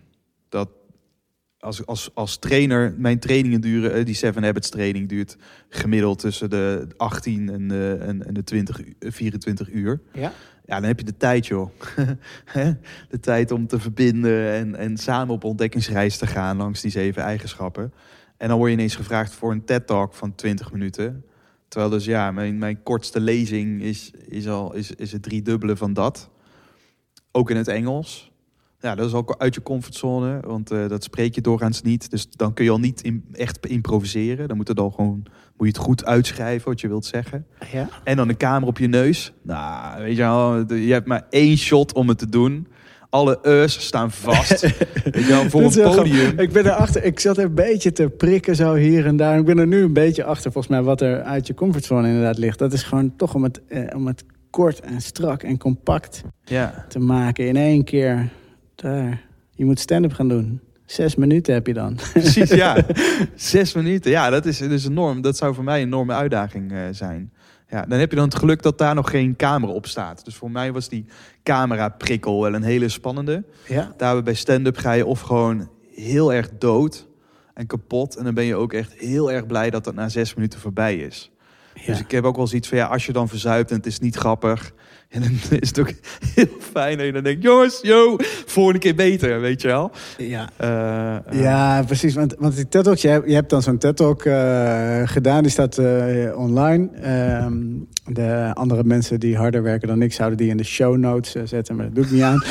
Als, als, als trainer, mijn trainingen duren, eh, die Seven Habits training duurt gemiddeld tussen de 18 en de, en, en de 20, u- 24 uur. Ja? Ja, dan heb je de tijd, joh. De tijd om te verbinden en, en samen op ontdekkingsreis te gaan langs die zeven eigenschappen. En dan word je ineens gevraagd voor een TED-talk van 20 minuten. Terwijl dus ja, mijn, mijn kortste lezing is, is al is, is het driedubbele van dat. Ook in het Engels. Ja, dat is ook uit je comfortzone, want eh, dat spreek je doorgaans niet. Dus dan kun je al niet in, echt improviseren. Dan moet, het al gewoon, moet je het goed uitschrijven wat je wilt zeggen. Ja? En dan een camera op je neus. Nou, weet je wel, je hebt maar één shot om het te doen. Alle eus staan vast. weet je wel, voor een podium. Ik ben erachter, ik zat er een beetje te prikken zo hier en daar. Ik ben er nu een beetje achter, volgens mij, wat er uit je comfortzone inderdaad ligt. Dat is gewoon toch om het, eh, om het kort en strak en compact Ja, te maken in één keer. Daar. Je moet stand-up gaan doen. Zes minuten heb je dan. precies, ja. Zes minuten. Ja, dat is, is enorm. Dat zou voor mij een enorme uitdaging eh, zijn. Ja, dan heb je dan het geluk dat daar nog geen camera op staat. Dus voor mij was die camera-prikkel wel een hele spannende. Ja? Daar bij stand-up ga je of gewoon heel erg dood en kapot. En dan ben je ook echt heel erg blij dat dat na zes minuten voorbij is. Dus ik heb ook wel zoiets van, ja, als je dan verzuipt en het is niet grappig... En dan is het ook heel fijn dat je dan denkt, jongens, yo, volgende keer beter, weet je wel. Ja. Eh, eh, Ja, precies. Want, want die TED Talks, je hebt, je hebt dan zo'n TED Talk eh, gedaan, die staat online. Ehm, de andere mensen die harder werken dan ik, zouden die in de show notes zetten, maar dat doe ik niet aan.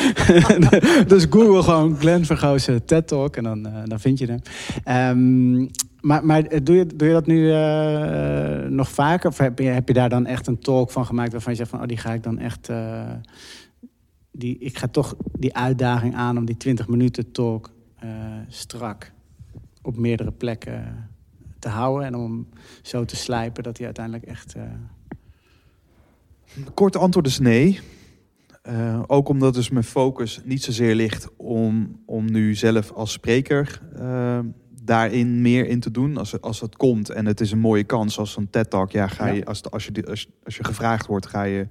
dus Google gewoon Glenn Vergozen TED Talk en dan, dan vind je hem. Ehm, maar maar eh, doe, je, doe je dat nu eh, nog vaker? Of heb je, heb je daar dan echt een talk van gemaakt waarvan je zegt van, oh, die ga ik dan echt... eh, die, ik ga toch die uitdaging aan om die 20 minuten talk eh, strak op meerdere plekken te houden. En om zo te slijpen dat hij uiteindelijk echt... eh, Korte antwoord is nee. Eh, ook omdat dus mijn focus niet zozeer ligt om, om nu zelf als spreker eh, daarin meer in te doen. Als, als het komt en het is een mooie kans als een TED-talk. Ja, ga je, Ja. als, als, je, als, als je gevraagd wordt, ga je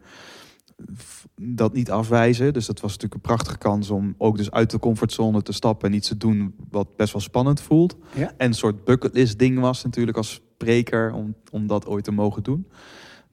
dat niet afwijzen. Dus dat was natuurlijk een prachtige kans om ook dus uit de comfortzone te stappen en iets te doen wat best wel spannend voelt. Ja. En een soort bucketlist ding was natuurlijk als spreker om, om dat ooit te mogen doen.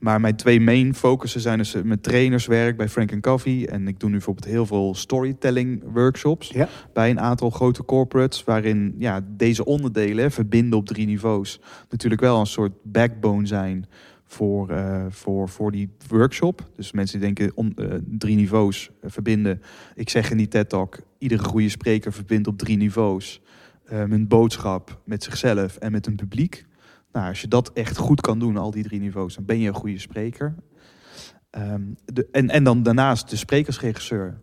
Maar mijn twee main focussen zijn dus eh, mijn trainerswerk bij Frank Coffee. En ik doe nu bijvoorbeeld heel veel storytelling workshops Ja. bij een aantal grote corporates. Waarin ja, deze onderdelen, verbinden op drie niveaus, natuurlijk wel een soort backbone zijn voor, eh, voor, voor die workshop. Dus mensen die denken on, eh, drie niveaus verbinden. Ik zeg in die TED Talk, iedere goede spreker verbindt op drie niveaus. mijn boodschap met zichzelf en met een publiek. Nou, als je dat echt goed kan doen, al die drie niveaus, dan ben je een goede spreker. Ehm, de, en, en dan daarnaast de sprekersregisseur.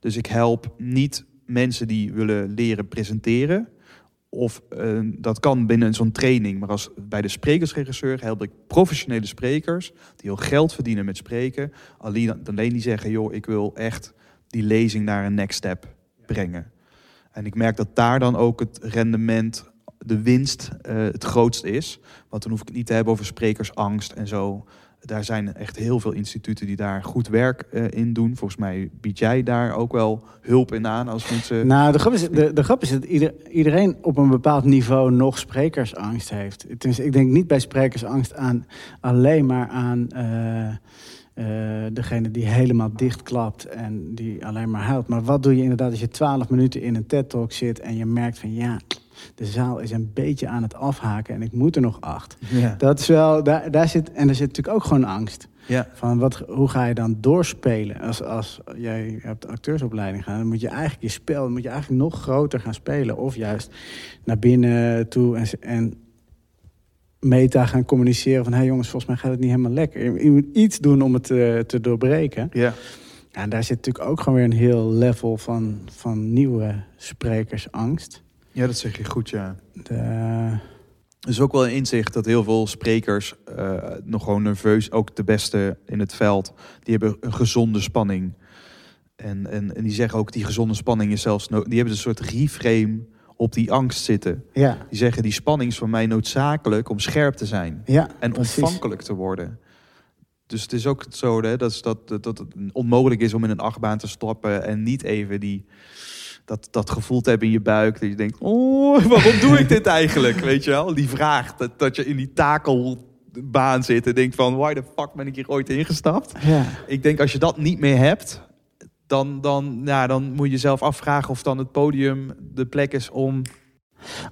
Dus ik help niet mensen die willen leren presenteren. Of eh, dat kan binnen zo'n training. Maar als, bij de sprekersregisseur help ik professionele sprekers die heel geld verdienen met spreken. Alleen, alleen die zeggen, joh, ik wil echt die lezing naar een next step brengen. En ik merk dat daar dan ook het rendement, de winst, eh, het grootst is. Want dan hoef ik het niet te hebben over sprekersangst en zo. Daar zijn echt heel veel instituten die daar goed werk eh, in doen. Volgens mij bied jij daar ook wel hulp in aan als mensen. Nou, de grap is, de, de grap is dat ieder, iedereen op een bepaald niveau nog sprekersangst heeft. Tenminste, ik denk niet bij sprekersangst aan alleen maar aan eh, eh, degene die helemaal dichtklapt en die alleen maar huilt. Maar wat doe je inderdaad als je twaalf minuten in een TED-talk zit en je merkt van ja, de zaal is een beetje aan het afhaken en ik moet er nog acht. Ja. Dat is wel, daar, daar zit, en er zit natuurlijk ook gewoon angst. ja. Van wat, hoe ga je dan doorspelen? Als, als jij hebt acteursopleiding gaan, dan moet je eigenlijk je spel, moet je eigenlijk nog groter gaan spelen. Of juist naar binnen toe en, en meta gaan communiceren van hé hey jongens, volgens mij gaat het niet helemaal lekker. Je moet iets doen om het eh, te doorbreken. ja. Ja, en daar zit natuurlijk ook gewoon weer een heel level van, van nieuwe sprekersangst. Ja, dat zeg je goed, ja. De, Er is ook wel een inzicht dat heel veel sprekers eh, nog gewoon nerveus, ook de beste in het veld, die hebben een gezonde spanning. En, en, en die zeggen ook die gezonde spanning is zelfs, no- die hebben een soort reframe op die angst zitten. ja, Die zeggen die spanning is voor mij noodzakelijk om scherp te zijn ja, en ontvankelijk te worden. Dus het is ook zo hè, dat, is dat, dat, dat het onmogelijk is om in een achtbaan te stappen en niet even die, dat, dat gevoel te hebben in je buik. Dat je denkt, oh, waarom doe ik dit eigenlijk? Weet je wel, die vraag dat, dat je in die takelbaan zit en denkt van, why the fuck ben ik hier ooit ingestapt? Ja. Ik denk als je dat niet meer hebt, dan, dan, ja, dan moet je jezelf afvragen of dan het podium de plek is om...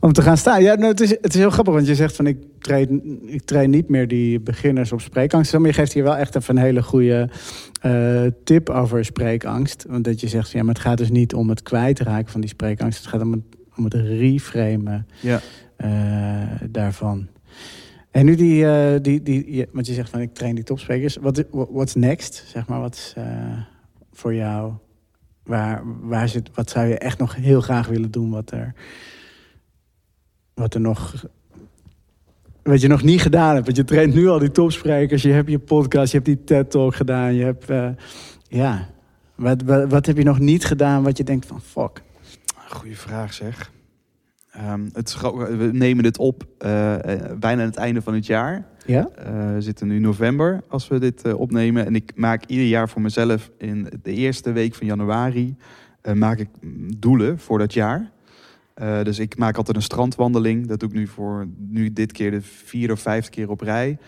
Om te gaan staan. Ja, nou, het, is, het is heel grappig, want je zegt van ik train, ik train niet meer die beginners op spreekangst. Maar je geeft hier wel echt even een hele goede eh, tip over spreekangst. Want dat je zegt, van, ja, maar het gaat dus niet om het kwijtraken van die spreekangst. Het gaat om het, om het reframen Ja. eh, daarvan. En nu die, eh, die, die, want je zegt van ik train die topsprekers. Wat what's next? Zeg maar, wat is voor jou? Waar, waar zit, wat zou je echt nog heel graag willen doen? Wat er, wat er nog, wat je nog niet gedaan hebt. Want je traint nu al die topsprekers. Je hebt je podcast, je hebt die TED Talk gedaan. Je hebt, eh, ja, wat, wat, wat heb je nog niet gedaan? Wat je denkt van fuck. Goeie vraag zeg. Ehm, het we nemen dit op eh, bijna aan het einde van het jaar. Ja? Eh, we zitten nu november als we dit opnemen. En ik maak ieder jaar voor mezelf in de eerste week van januari... maak ik mm, doelen voor dat jaar. Dus ik maak altijd een strandwandeling. Dat doe ik nu voor nu dit keer de vierde of vijfde keer op rij.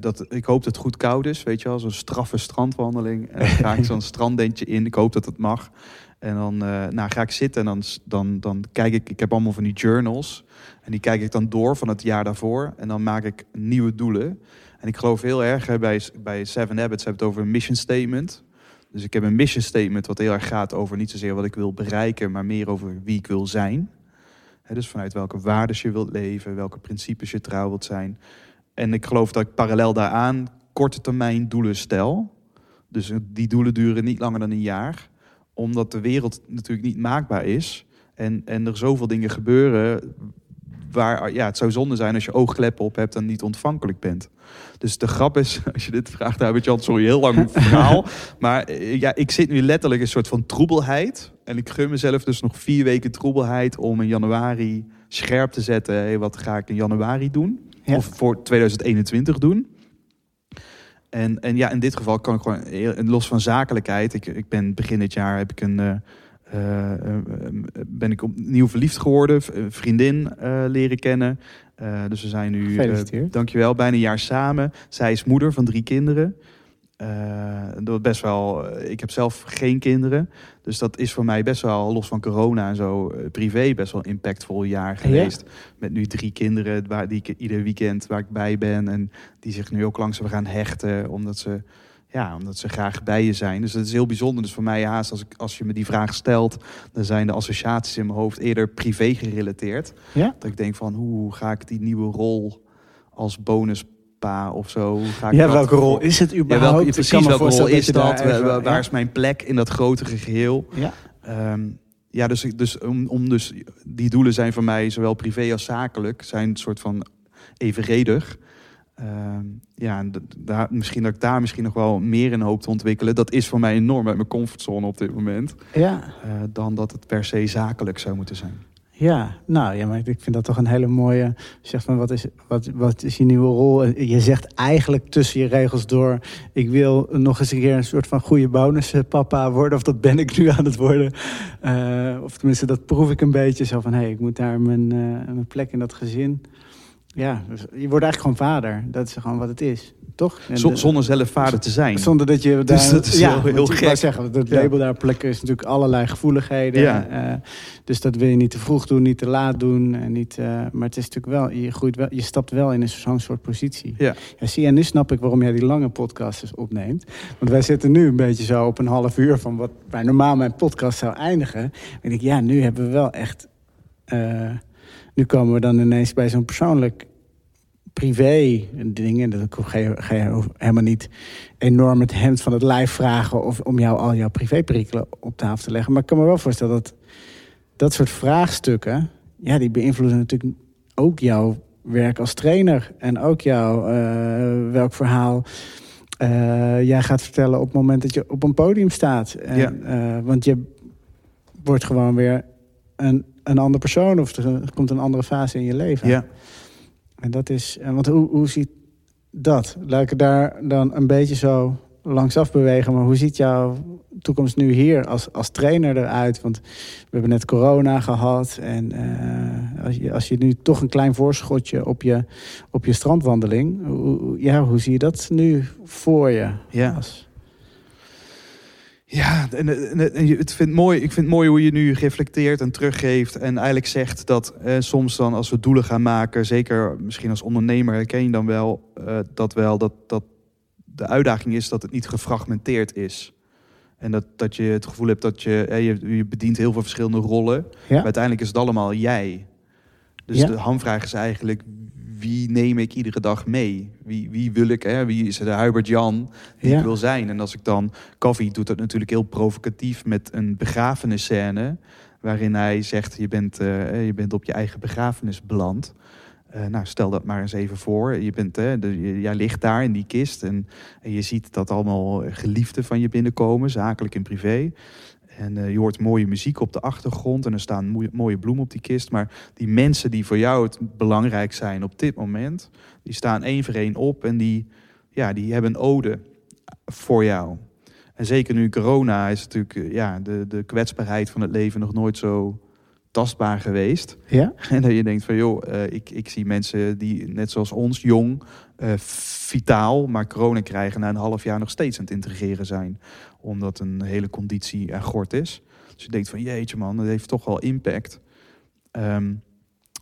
Dat, ik hoop dat het goed koud is, weet je wel. Zo'n straffe strandwandeling. En dan ga ik zo'n stranddentje in. Ik hoop dat het mag. En dan uh, nou, ga ik zitten en dan, dan, dan kijk ik... Ik heb allemaal van die journals. En die kijk ik dan door van het jaar daarvoor. En dan maak ik nieuwe doelen. En ik geloof heel erg, bij, bij Seven Habits hebben het over een mission statement. Dus ik heb een mission statement wat heel erg gaat over niet zozeer wat ik wil bereiken... maar meer over wie ik wil zijn. dus vanuit welke waarden je wilt leven, welke principes je trouw wilt zijn... En ik geloof dat ik parallel daaraan korte termijn doelen stel. Dus die doelen duren niet langer dan een jaar. Omdat de wereld natuurlijk niet maakbaar is. En, en er zoveel dingen gebeuren waar ja, het zou zonde zijn als je oogkleppen op hebt en niet ontvankelijk bent. Dus de grap is, als je dit vraagt, nou, Jan, sorry, heel lang verhaal. maar eh, ja, ik zit nu letterlijk in een soort van troebelheid. En ik gun mezelf dus nog vier weken troebelheid om in januari scherp te zetten. Hey, wat ga ik in januari doen? Of voor 2021 doen. En, en ja, in dit geval kan ik gewoon, los van zakelijkheid. Ik, ik ben begin dit jaar heb ik een, uh, uh, ben ik opnieuw verliefd geworden. Vriendin leren kennen. dus we zijn nu, dankjewel, bijna een jaar samen. Zij is moeder van drie kinderen. Uh, dat best wel, eh, ik heb zelf geen kinderen. Dus dat is voor mij best wel, los van corona en zo, uh, privé best wel een impactvol jaar geweest. Met nu drie kinderen waar, die ik ieder weekend waar ik bij ben. En die zich nu ook langzaam gaan hechten. Omdat ze, ja, omdat ze graag bij je zijn. Dus dat is heel bijzonder. Dus voor mij haast, als, ik, als je me die vraag stelt, dan zijn de associaties in mijn hoofd eerder privé gerelateerd. Ja? Dat ik denk van, hoe ga ik die nieuwe rol als bonus pa of zo. Ga ik ja, welke rol is het überhaupt? Ja, welke, precies, welke rol is dat? waar, is mijn plek in dat grotere geheel? Ja, um, ja dus, dus, om, om dus die doelen zijn voor mij zowel privé als zakelijk zijn een soort van evenredig. Um, ja, daar, misschien dat ik daar misschien nog wel meer in hoop te ontwikkelen. Dat is voor mij enorm uit mijn comfortzone op dit moment. Ja. Uh, dan dat het per se zakelijk zou moeten zijn. Ja, nou ja, maar ik vind dat toch een hele mooie. Zeg van wat is, wat, wat is je nieuwe rol? Je zegt eigenlijk tussen je regels door: ik wil nog eens een keer een soort van goede bonuspapa worden, of dat ben ik nu aan het worden. Uh, of tenminste, dat proef ik een beetje zo van: hé, hey, ik moet daar mijn, uh, mijn plek in dat gezin. Ja, dus je wordt eigenlijk gewoon vader. Dat is gewoon wat het is toch? zonder zelf vader te zijn. Zonder dat je dus dat is ja, heel, heel gek. zeggen, dat label daar plekken is natuurlijk allerlei gevoeligheden. Ja. Uh, dus dat wil je niet te vroeg doen, niet te laat doen. En niet, uh, maar het is natuurlijk wel, je, groeit wel, je stapt wel in zo'n soort positie. Ja. ja. Zie, en nu snap ik waarom jij die lange podcasts opneemt. Want wij zitten nu een beetje zo op een half uur van wat bij normaal mijn podcast zou eindigen. En ik, ja, nu hebben we wel echt... Uh, nu komen we dan ineens bij zo'n persoonlijk privé dingen. Dat ga je, ga je helemaal niet enorm het hemd van het lijf vragen of om jou al jouw privéperikelen op tafel te leggen. Maar ik kan me wel voorstellen dat dat soort vraagstukken, ja, die beïnvloeden natuurlijk ook jouw werk als trainer. En ook jouw uh, welk verhaal uh, jij gaat vertellen op het moment dat je op een podium staat. En, ja. uh, want je wordt gewoon weer een, een andere persoon of er komt een andere fase in je leven. Ja. En dat is, want hoe, hoe ziet dat? Laat ik daar dan een beetje zo langsaf bewegen. Maar hoe ziet jouw toekomst nu hier als, als trainer eruit? Want we hebben net corona gehad. En uh, als, je, als je nu toch een klein voorschotje op je, op je strandwandeling. Hoe, ja, hoe zie je dat nu voor je? Ja. Als, ja, en, en, en, het vind mooi, ik vind het mooi hoe je nu reflecteert en teruggeeft. En eigenlijk zegt dat eh, soms dan als we doelen gaan maken, zeker misschien als ondernemer herken je dan wel uh, dat wel dat, dat de uitdaging is dat het niet gefragmenteerd is. En dat, dat je het gevoel hebt dat je, eh, je, je bedient heel veel verschillende rollen. Ja. Maar uiteindelijk is het allemaal jij. Dus de hamvraag is eigenlijk wie neem ik iedere dag mee? Wie, wie wil ik, hè? wie is de Hubert Jan die ik wil zijn? En als ik dan, Koffie doet dat natuurlijk heel provocatief met een begrafenisscène, waarin hij zegt, je bent, uh, je bent op je eigen begrafenis beland. Uh, nou, stel dat maar eens even voor. Je bent, hè, de, jij ligt daar in die kist en, en je ziet dat allemaal geliefden van je binnenkomen, zakelijk en privé. En uh, je hoort mooie muziek op de achtergrond en er staan mooie bloemen op die kist. Maar die mensen die voor jou het belangrijk zijn op dit moment, die staan één voor één op en die, ja, die hebben een ode voor jou. En zeker nu corona is natuurlijk eh, ja, de, de kwetsbaarheid van het leven nog nooit zo tastbaar geweest. Ja? En dat je denkt van joh, eh, ik, ik zie mensen die net zoals ons, jong, eh, vitaal, maar corona krijgen na een half jaar nog steeds aan het integreren zijn. Omdat een hele conditie er gort is. Dus je denkt van jeetje man, dat heeft toch wel impact. Ehm,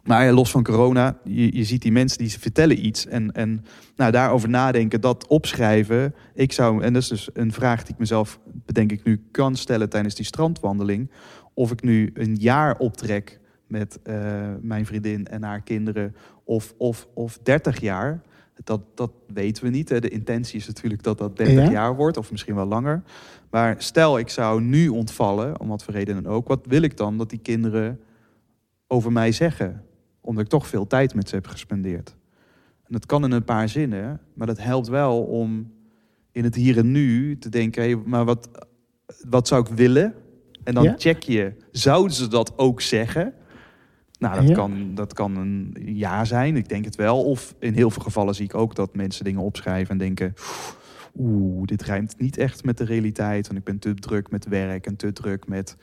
maar ja, los van corona, je, je ziet die mensen die ze vertellen iets. En, en nou, daarover nadenken, dat opschrijven. Ik zou, en dat is dus een vraag die ik mezelf, bedenk ik nu, kan stellen tijdens die strandwandeling. Of ik nu een jaar optrek met eh, mijn vriendin en haar kinderen. Of, of, of 30 jaar. Dat, dat weten we niet. Hè. De intentie is natuurlijk dat dat 30 Ja. jaar wordt, of misschien wel langer. Maar stel, ik zou nu ontvallen, om wat voor reden dan ook. Wat wil ik dan dat die kinderen over mij zeggen? Omdat ik toch veel tijd met ze heb gespendeerd. En dat kan in een paar zinnen, maar dat helpt wel om in het hier en nu te denken: hé, maar wat, wat zou ik willen? En dan Ja. check je, zouden ze dat ook zeggen? Nou, dat, Ja. kan, dat kan een ja zijn, ik denk het wel. Of in heel veel gevallen zie ik ook dat mensen dingen opschrijven en denken... Oeh, dit rijmt niet echt met de realiteit. Want ik ben te druk met werk en te druk met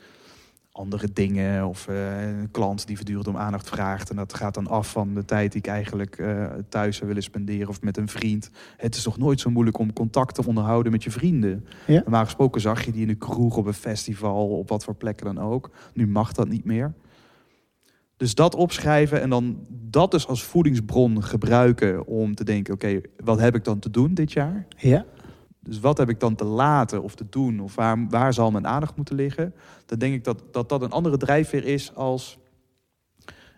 andere dingen. Of eh, een klant die voortdurend om aandacht vraagt. En dat gaat dan af van de tijd die ik eigenlijk eh, thuis zou willen spenderen. Of met een vriend. Het is toch nooit zo moeilijk om contact te onderhouden met je vrienden. Ja. Normaal gesproken zag je die in de kroeg, op een festival, op wat voor plekken dan ook. Nu mag dat niet meer. Dus dat opschrijven en dan dat dus als voedingsbron gebruiken om te denken: oké, wat heb ik dan te doen dit jaar? Ja? Dus wat heb ik dan te laten of te doen? Of waar, waar zal mijn aandacht moeten liggen? Dan denk ik dat dat, dat een andere drijfveer is als...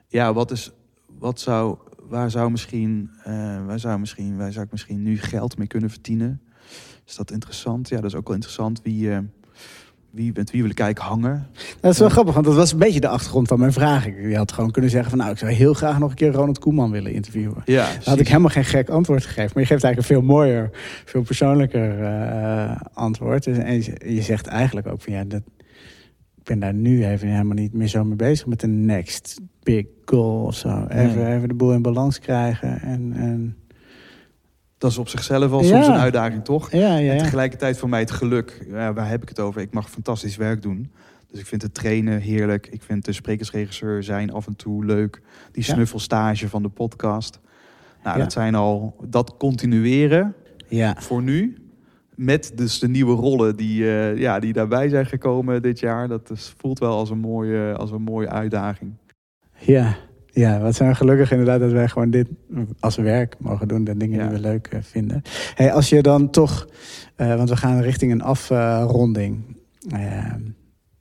Ja, wat is... Wat zou... Waar zou misschien... eh, waar, zou misschien waar zou ik misschien nu geld mee kunnen verdienen? Is dat interessant? Ja, dat is ook wel interessant. Wie... eh, wie, met wie wil ik eigenlijk hangen? Dat is wel grappig, want dat was een beetje de achtergrond van mijn vraag. Ik je had gewoon kunnen zeggen van nou, ik zou heel graag nog een keer Ronald Koeman willen interviewen. Ja, Dan had ik helemaal geen gek antwoord gegeven. Maar je geeft eigenlijk een veel mooier, veel persoonlijker eh, antwoord. Dus, en je, je zegt eigenlijk ook van ja, dat, ik ben daar nu even helemaal niet meer zo mee bezig met de next big goal of zo. Even, Nee. even de boel in balans krijgen. En, en Dat is op zichzelf al Ja. soms een uitdaging, toch? ja, ja, En tegelijkertijd voor mij het geluk. Ja, waar heb ik het over? Ik mag fantastisch werk doen. Dus ik vind het trainen heerlijk. Ik vind de sprekersregisseur zijn af en toe leuk. Die snuffelstage van de podcast. Nou, dat zijn al... Dat continueren ja. voor nu. Met dus de nieuwe rollen die, eh, ja, die daarbij zijn gekomen dit jaar. Dat is, voelt wel als een, mooie, als een mooie uitdaging. Ja, ja, wat zijn we gelukkig inderdaad dat wij gewoon dit als werk mogen doen. De dingen Ja. die we leuk eh, vinden. Hey, als je dan toch, eh, want we gaan richting een afronding. Eh,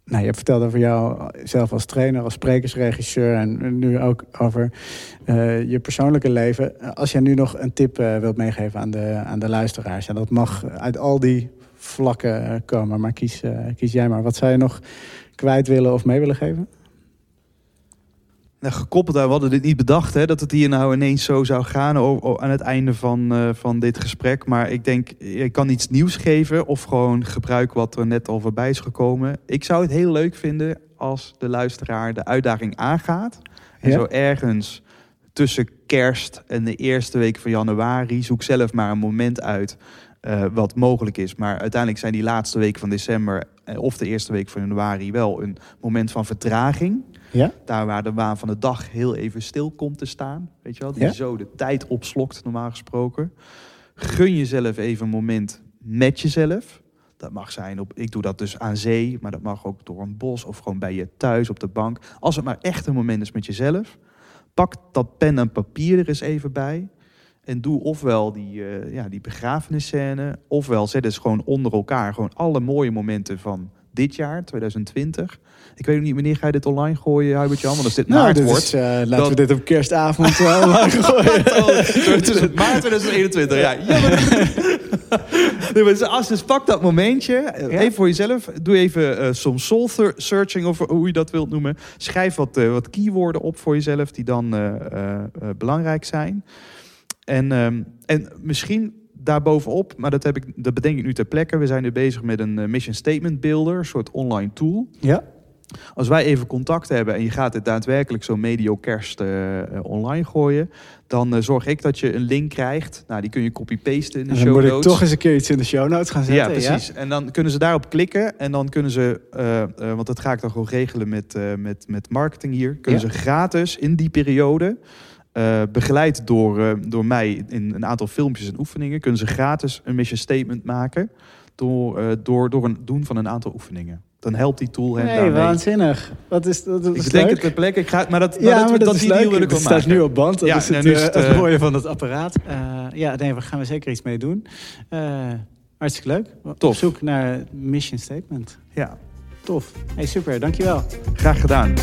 nou, je hebt verteld over jou zelf als trainer, als sprekersregisseur en nu ook over eh, je persoonlijke leven. Als jij nu nog een tip wilt meegeven aan de, aan de luisteraars, ja, dat mag uit al die vlakken komen, maar kies, kies jij maar. Wat zou je nog kwijt willen of mee willen geven? Nou, gekoppeld aan, we hadden dit niet bedacht, hè, dat het hier nou ineens zo zou gaan o- o- aan het einde van, eh, van dit gesprek. Maar ik denk, ik kan iets nieuws geven of gewoon gebruiken wat er net al voorbij is gekomen. Ik zou het heel leuk vinden als de luisteraar de uitdaging aangaat. En Ja? zo ergens tussen kerst en de eerste week van januari, zoek zelf maar een moment uit eh, wat mogelijk is. Maar uiteindelijk zijn die laatste weken van december eh, of de eerste week van januari wel een moment van vertraging. Ja? Daar waar de waan van de dag heel even stil komt te staan. Weet je wel, die Ja. zo de tijd opslokt, normaal gesproken. Gun jezelf even een moment met jezelf. Dat mag zijn op, ik doe dat dus aan zee, maar dat mag ook door een bos of gewoon bij je thuis op de bank. Als het maar echt een moment is met jezelf, pak dat pen en papier er eens even bij. En doe ofwel die, eh ja, die begrafenisscène, ofwel zet eens gewoon onder elkaar gewoon alle mooie momenten van dit jaar, 2020. Ik weet ook niet, wanneer ga je dit online gooien, Hubertje? Want als dit Nou, maart dit wordt... is, eh, laten we dit op kerstavond uh, online gooien. Het is maart 2021, ja. nee, maar dus pak dat momentje, eh, Ja. even voor jezelf. Doe even eh soms soul searching, of hoe je dat wilt noemen. Schrijf wat, eh, wat keywoorden op voor jezelf die dan eh, eh, eh, belangrijk zijn. En, ehm, en misschien daarbovenop, maar dat, heb ik, dat bedenk ik nu ter plekke. We zijn nu bezig met een eh, mission statement builder, een soort online tool. Ja, Als wij even contact hebben en je gaat het daadwerkelijk zo medio kerst eh, eh, online gooien, dan zorg ik dat je een link krijgt. Nou, die kun je copy-pasten in de En dan show moet ik notes. toch eens een keer iets in de show notes gaan Ja, zetten. precies. En dan kunnen ze daarop klikken en dan kunnen ze, want dat ga ik dan gewoon regelen met, met, met marketing hier, kunnen Ja. ze gratis in die periode, eh, begeleid door, eh, door mij in een aantal filmpjes en oefeningen, kunnen ze gratis een mission statement maken door, eh, door, door een doen van een aantal oefeningen. Dan helpt die tool hen Nee, daarmee. waanzinnig. Wat is dat? dat Ik is leuk. het ter plekke. Ik ga, maar dat, maar ja, dat, maar dat, dat is leuk. het staat maken. nu op band. Dat Ja, is het, nu is het, het mooie van het apparaat. Ja, nee, daar gaan we zeker iets mee doen. Hartstikke leuk. Op Tof. zoek naar mission statement. Ja, Tof. Hey, super. Dankjewel. graag gedaan.